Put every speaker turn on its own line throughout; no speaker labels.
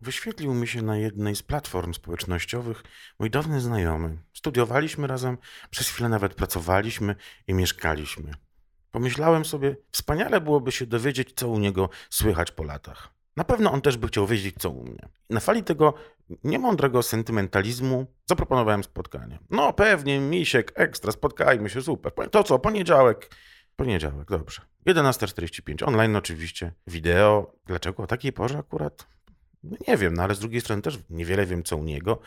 Wyświetlił mi się na jednej z platform społecznościowych mój dawny znajomy. Studiowaliśmy razem, przez chwilę nawet pracowaliśmy i mieszkaliśmy. Pomyślałem sobie, wspaniale byłoby się dowiedzieć, co u niego słychać po latach. Na pewno on też by chciał wiedzieć, co u mnie. Na fali tego niemądrego sentymentalizmu zaproponowałem spotkanie. No pewnie, misiek, ekstra, spotkajmy się, super. To co, poniedziałek? Poniedziałek, dobrze. 11.45, online oczywiście, wideo. Dlaczego o takiej porze akurat? No nie wiem, no ale z drugiej strony też niewiele wiem, co u niego.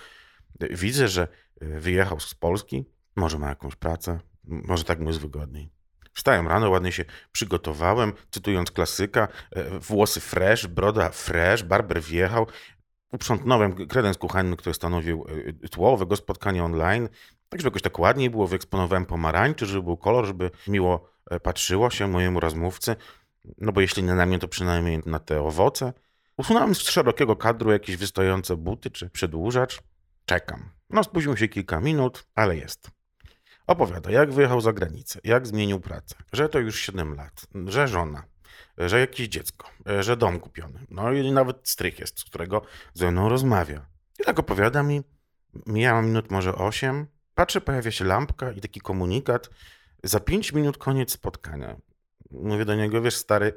Widzę, że wyjechał z Polski, może ma jakąś pracę, może tak mu jest wygodniej. Wstałem rano, ładnie się przygotowałem, cytując klasyka, e, włosy fresh, broda fresh, barber wjechał. Uprzątnąłem kredens kuchenny, który stanowił e, tło owego spotkania online, tak żeby jakoś tak ładniej było, wyeksponowałem pomarańczy, żeby był kolor, żeby miło e, patrzyło się mojemu rozmówcy, no bo jeśli nie na mnie, to przynajmniej na te owoce. Usunąłem z szerokiego kadru jakieś wystojące buty czy przedłużacz. Czekam. No spóźnił się kilka minut, ale jest. Opowiada, jak wyjechał za granicę, jak zmienił pracę, że to już 7 lat, że żona, że jakieś dziecko, że dom kupiony. No i nawet strych jest, z którego ze mną rozmawia. I tak opowiada mi, mijała minut może 8, patrzę, pojawia się lampka i taki komunikat, za 5 minut koniec spotkania. Mówię do niego, wiesz stary,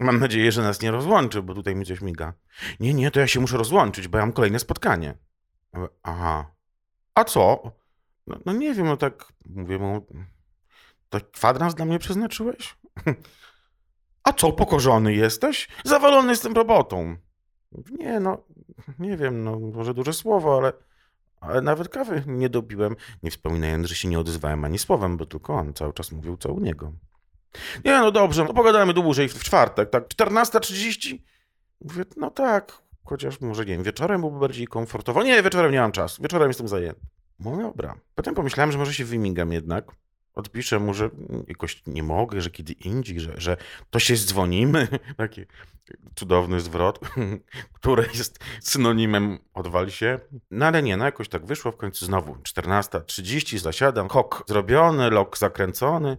mam nadzieję, że nas nie rozłączy, bo tutaj mi coś miga. Nie, nie, to ja się muszę rozłączyć, bo ja mam kolejne spotkanie. Aha. A co? No, no nie wiem, no tak mówię mu, to kwadrans dla mnie przeznaczyłeś? A co, pokorzony jesteś? Zawalony jestem robotą. Nie, no, nie wiem, no, może duże słowo, ale, ale nawet kawy nie dobiłem. Nie wspominając, że się nie odezwałem ani słowem, bo tylko on cały czas mówił, co u niego. Nie, no dobrze, no pogadamy dłużej w czwartek, tak? 14.30? Mówię, no tak, chociaż może nie wiem, wieczorem byłoby bardziej komfortowo. Nie, wieczorem nie mam czasu, wieczorem jestem zajęty. No dobra. Potem pomyślałem, że może się wymigam jednak. Odpiszę mu, że jakoś nie mogę, że kiedy indziej, że, że to się zdzwonimy. Taki cudowny zwrot, który jest synonimem odwal się. No ale nie, no jakoś tak wyszło w końcu znowu. 14.30 zasiadam, hok zrobiony, lok zakręcony.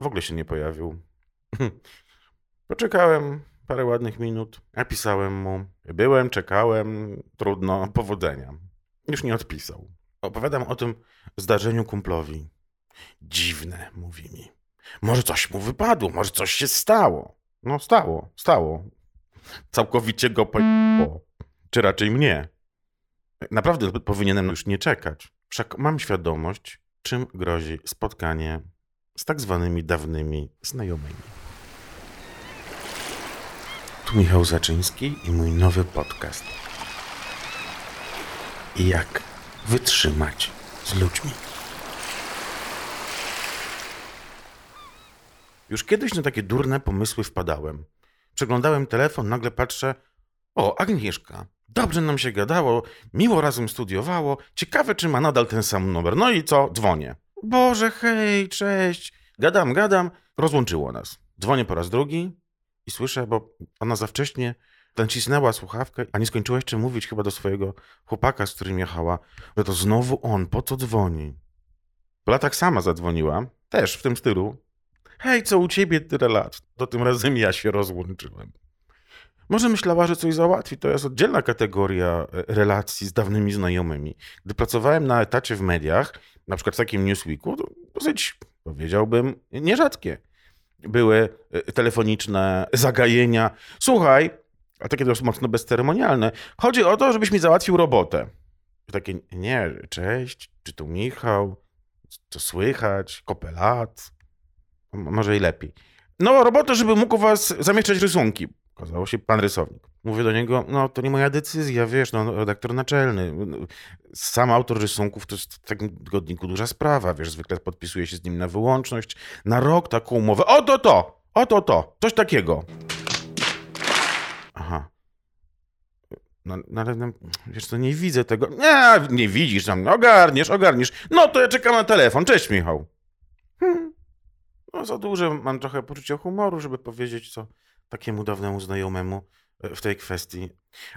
W ogóle się nie pojawił. Poczekałem parę ładnych minut, napisałem mu. Byłem, czekałem, trudno, powodzenia. Już nie odpisał. Opowiadam o tym zdarzeniu kumplowi. Dziwne, mówi mi. Może coś mu wypadło, może coś się stało. No stało, stało. Całkowicie go po... Czy raczej mnie. Naprawdę powinienem już nie czekać. Wszak mam świadomość, czym grozi spotkanie z tak zwanymi dawnymi znajomymi. Tu Michał Zaczyński i mój nowy podcast. Jak wytrzymać z ludźmi. Już kiedyś na takie durne pomysły wpadałem. Przeglądałem telefon, nagle patrzę. O, Agnieszka. Dobrze nam się gadało, miło razem studiowało. Ciekawe, czy ma nadal ten sam numer. No i co? Dzwonię. Boże, hej, cześć. Gadam, gadam. Rozłączyło nas. Dzwonię po raz drugi i słyszę, bo ona za wcześnie nacisnęła słuchawkę, a nie skończyła jeszcze mówić chyba do swojego chłopaka, z którym jechała, że to znowu on, po co dzwoni? Po latach sama zadzwoniła, też w tym stylu. Hej, co u ciebie tyle lat? To tym razem ja się rozłączyłem. Może myślała, że coś załatwi. To jest oddzielna kategoria e, relacji z dawnymi znajomymi. Gdy pracowałem na etacie w mediach, na przykład w takim Newsweeku, to dosyć, powiedziałbym, nierzadkie były e, telefoniczne zagajenia. Słuchaj, a takie dość mocno bezceremonialne. Chodzi o to, żebyś mi załatwił robotę. Takie, nie, cześć, czy tu Michał, co słychać, kopelat, może i lepiej. No, robotę, żeby mógł was zamieszczać rysunki. Okazało się pan rysownik. Mówię do niego, no to nie moja decyzja, wiesz, no redaktor naczelny. Sam autor rysunków to jest w takim tygodniku duża sprawa, wiesz, zwykle podpisuje się z nim na wyłączność, na rok taką umowę. Oto to, oto to, coś takiego. Aha. No, no ale no, wiesz co, nie widzę tego. Nie, nie widzisz tam, ogarniesz, ogarniesz. No to ja czekam na telefon. Cześć, Michał. Hmm. No za duże mam trochę poczucie humoru, żeby powiedzieć co takiemu dawnemu znajomemu e, w tej kwestii.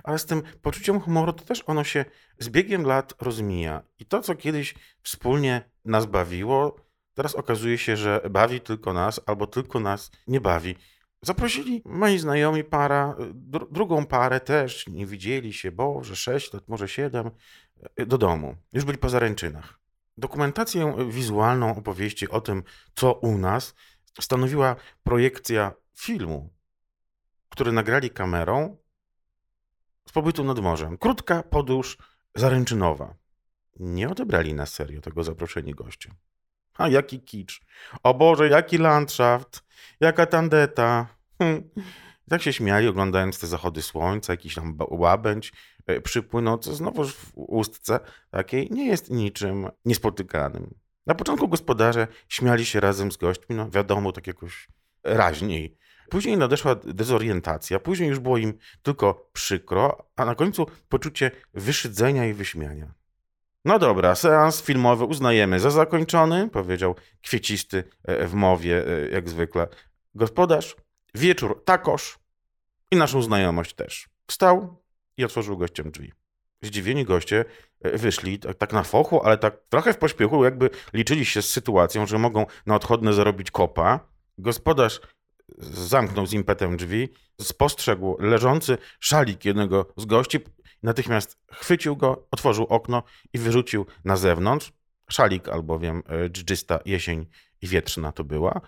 Ale z tym poczuciem humoru to też ono się z biegiem lat rozmija. I to, co kiedyś wspólnie nas bawiło, teraz okazuje się, że bawi tylko nas albo tylko nas nie bawi. Zaprosili moi znajomi para, dru drugą parę też, nie widzieli się, Boże, 6 lat, może 7, do domu. Już byli po zaręczynach. Dokumentację wizualną opowieści o tym, co u nas, stanowiła projekcja filmu, który nagrali kamerą z pobytu nad morzem. Krótka podróż zaręczynowa. Nie odebrali na serio tego zaproszeni goście. A jaki kicz. O Boże, jaki landschaft. Jaka tandeta. Hm. Tak się śmiali, oglądając te zachody słońca, jakiś tam łabędź e, przypłynący znowuż w ustce takiej nie jest niczym niespotykanym. Na początku gospodarze śmiali się razem z gośćmi, no wiadomo, tak jakoś raźniej. Później nadeszła dezorientacja, później już było im tylko przykro, a na końcu poczucie wyszydzenia i wyśmiania. No dobra, seans filmowy uznajemy za zakończony, powiedział kwiecisty e, w mowie, e, jak zwykle. Gospodarz, wieczór takoż i naszą znajomość też. Wstał i otworzył gościem drzwi. Zdziwieni goście e, wyszli tak, tak na fochu, ale tak trochę w pośpiechu, jakby liczyli się z sytuacją, że mogą na odchodne zarobić kopa. Gospodarz zamknął z impetem drzwi, spostrzegł leżący szalik jednego z gości, natychmiast chwycił go, otworzył okno i wyrzucił na zewnątrz. Szalik albowiem e, dżdżysta jesień i wietrzna to była,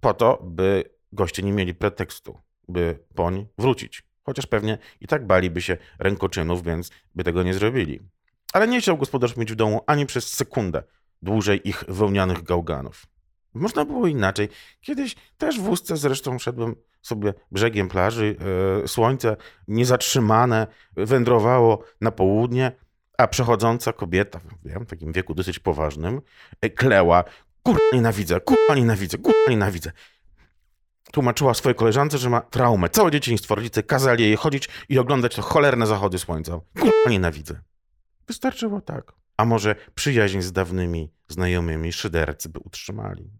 po to, by goście nie mieli pretekstu, by poń wrócić. Chociaż pewnie i tak baliby się rękoczynów, więc by tego nie zrobili. Ale nie chciał gospodarz mieć w domu ani przez sekundę dłużej ich wełnianych gałganów. Można było inaczej. Kiedyś też w wózce zresztą szedłem sobie brzegiem plaży. E, słońce niezatrzymane wędrowało na południe, a przechodząca kobieta, wiem, w takim wieku dosyć poważnym, e, kleła. Kurwa nienawidzę, kurwa nienawidzę, kurwa nienawidzę. Tłumaczyła swojej koleżance, że ma traumę. Całe dzieciństwo rodzice kazali jej chodzić i oglądać to cholerne zachody słońca. Kurwa nienawidzę. Wystarczyło tak. A może przyjaźń z dawnymi znajomymi szydercy by utrzymali.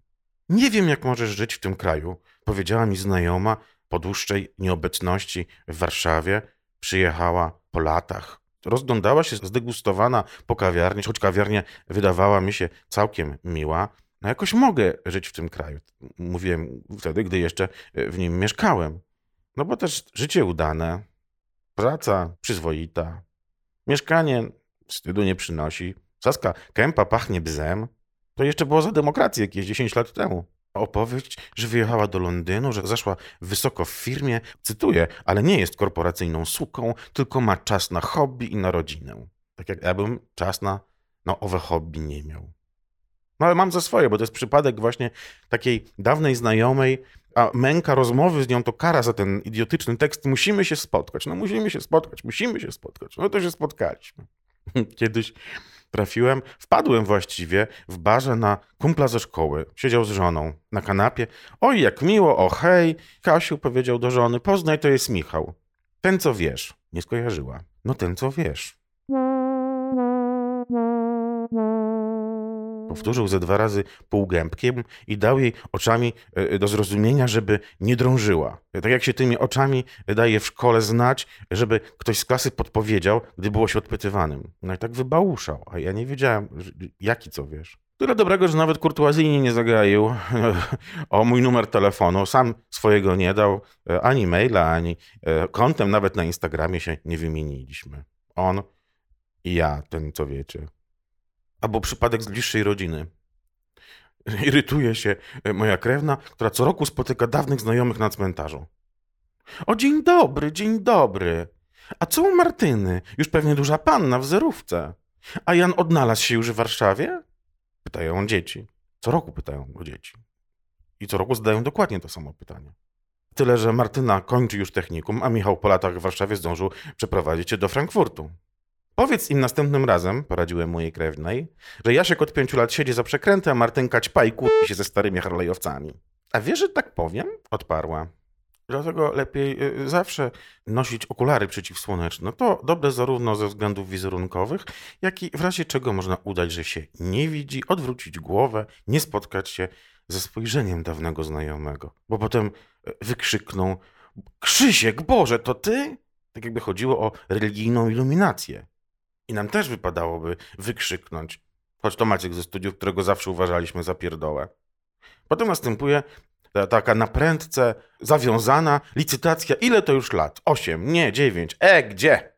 Nie wiem, jak możesz żyć w tym kraju, powiedziała mi znajoma po dłuższej nieobecności w Warszawie. Przyjechała po latach. Rozglądała się zdegustowana po kawiarni, choć kawiarnia wydawała mi się całkiem miła. No jakoś mogę żyć w tym kraju. Mówiłem wtedy, gdy jeszcze w nim mieszkałem. No bo też życie udane, praca przyzwoita, mieszkanie wstydu nie przynosi, Saska kępa pachnie bzem. To jeszcze było za demokrację jakieś 10 lat temu. Opowieść, że wyjechała do Londynu, że zaszła wysoko w firmie, cytuję, ale nie jest korporacyjną suką, tylko ma czas na hobby i na rodzinę. Tak jak ja bym czas na, na owe hobby nie miał. No ale mam za swoje, bo to jest przypadek właśnie takiej dawnej znajomej, a męka rozmowy z nią to kara za ten idiotyczny tekst. Musimy się spotkać. No musimy się spotkać, musimy się spotkać. No to się spotkaliśmy. Kiedyś trafiłem, wpadłem właściwie w barze na kumpla ze szkoły. Siedział z żoną na kanapie. Oj, jak miło, o hej. Kasiu powiedział do żony, poznaj, to jest Michał. Ten, co wiesz. Nie skojarzyła. No ten, co wiesz. Powtórzył ze dwa razy półgębkiem i dał jej oczami e, do zrozumienia, żeby nie drążyła. Tak jak się tymi oczami daje w szkole znać, żeby ktoś z klasy podpowiedział, gdy było się odpytywanym. No i tak wybałuszał, a ja nie wiedziałem, jaki co wiesz. Tyle dobrego, że nawet kurtuazyjnie nie zagaił o mój numer telefonu. Sam swojego nie dał, e, ani maila, ani e, kontem nawet na Instagramie się nie wymieniliśmy. On i ja, ten co wiecie albo przypadek z bliższej rodziny. Irytuje się e, moja krewna, która co roku spotyka dawnych znajomych na cmentarzu. O, dzień dobry, dzień dobry. A co u Martyny? Już pewnie duża panna w zerówce. A Jan odnalazł się już w Warszawie? Pytają dzieci. Co roku pytają o dzieci. I co roku zadają dokładnie to samo pytanie. Tyle, że Martyna kończy już technikum, a Michał po latach w Warszawie zdążył przeprowadzić się do Frankfurtu. Powiedz im następnym razem, poradziłem mojej krewnej, że Jasiek od pięciu lat siedzi za przekrętem, a Martynka ćpa i kłóci się ze starymi harlejowcami. A wiesz, że tak powiem? Odparła. Dlatego lepiej y, zawsze nosić okulary przeciwsłoneczne. To dobre zarówno ze względów wizerunkowych, jak i w razie czego można udać, że się nie widzi, odwrócić głowę, nie spotkać się ze spojrzeniem dawnego znajomego. Bo potem y, wykrzykną: Krzysiek, Boże, to ty? Tak jakby chodziło o religijną iluminację. I nam też wypadałoby wykrzyknąć, choć to Maciek ze studiów, którego zawsze uważaliśmy za pierdołę. Potem następuje Ta, taka na prędce, zawiązana, licytacja. Ile to już lat? Osiem, nie, dziewięć. E, gdzie?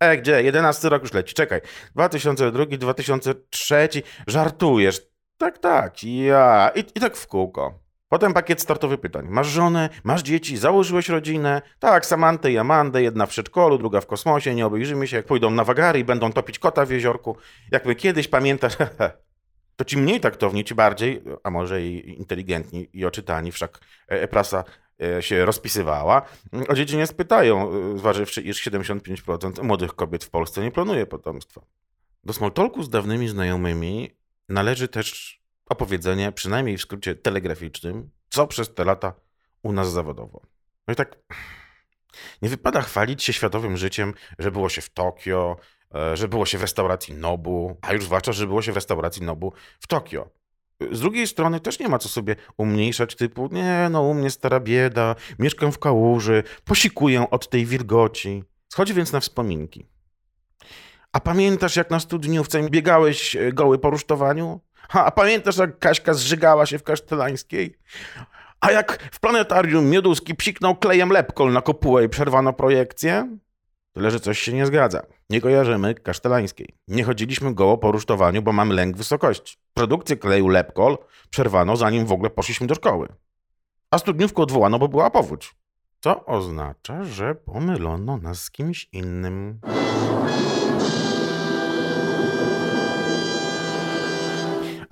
E, gdzie? Jedenasty rok już leci. Czekaj. 2002, 2003. Żartujesz. Tak, tak. Ja. I, I tak w kółko. Potem pakiet startowy pytań. Masz żonę, masz dzieci, założyłeś rodzinę? Tak, Samantę i Amandę, jedna w przedszkolu, druga w kosmosie, nie obejrzymy się, jak pójdą na wagary i będą topić kota w jeziorku. Jak my kiedyś, pamiętasz, to ci mniej taktowni, ci bardziej, a może i inteligentni i oczytani, wszak e, prasa e, się rozpisywała, o dzieci nie spytają, e, zważywszy, iż 75% młodych kobiet w Polsce nie planuje potomstwa. Do smalltalku z dawnymi znajomymi należy też opowiedzenie, przynajmniej w skrócie telegraficznym, co przez te lata u nas zawodowo. No i tak nie wypada chwalić się światowym życiem, że było się w Tokio, e, że było się w restauracji Nobu, a już zwłaszcza, że było się w restauracji Nobu w Tokio. Z drugiej strony też nie ma co sobie umniejszać typu, nie no u mnie stara bieda, mieszkam w kałuży, posikuję od tej wilgoci. Schodzi więc na wspominki. A pamiętasz jak na studniówce biegałeś e, goły po rusztowaniu? Ha, a pamiętasz jak Kaśka zżygała się w Kasztelańskiej? A jak w planetarium Mioduski psiknął klejem lepkol na kopułę i przerwano projekcję? Tyle, że coś się nie zgadza. Nie kojarzymy Kasztelańskiej. Nie chodziliśmy goło po rusztowaniu, bo mamy lęk wysokości. Produkcję kleju lepkol przerwano, zanim w ogóle poszliśmy do szkoły. A studniówkę odwołano, bo była powódź. Co oznacza, że pomylono nas z kimś innym.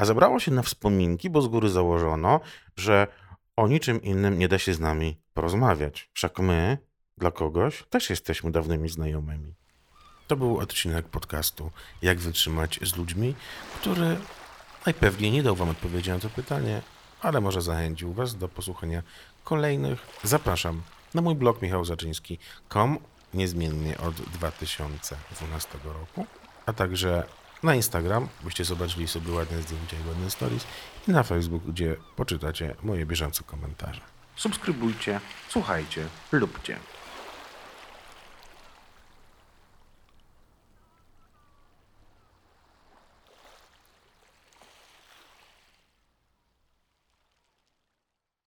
A zebrało się na wspominki, bo z góry założono, że o niczym innym nie da się z nami porozmawiać. Wszak my, dla kogoś, też jesteśmy dawnymi znajomymi. To był odcinek podcastu Jak wytrzymać z ludźmi, który najpewniej nie dał Wam odpowiedzi na to pytanie, ale może zachęcił Was do posłuchania kolejnych. Zapraszam na mój blog michałzaczyński.com niezmiennie od 2012 roku, a także na Instagram, byście zobaczyli sobie ładne zdjęcia i ładne stories i na Facebook, gdzie poczytacie moje bieżące komentarze. Subskrybujcie, słuchajcie, lubcie.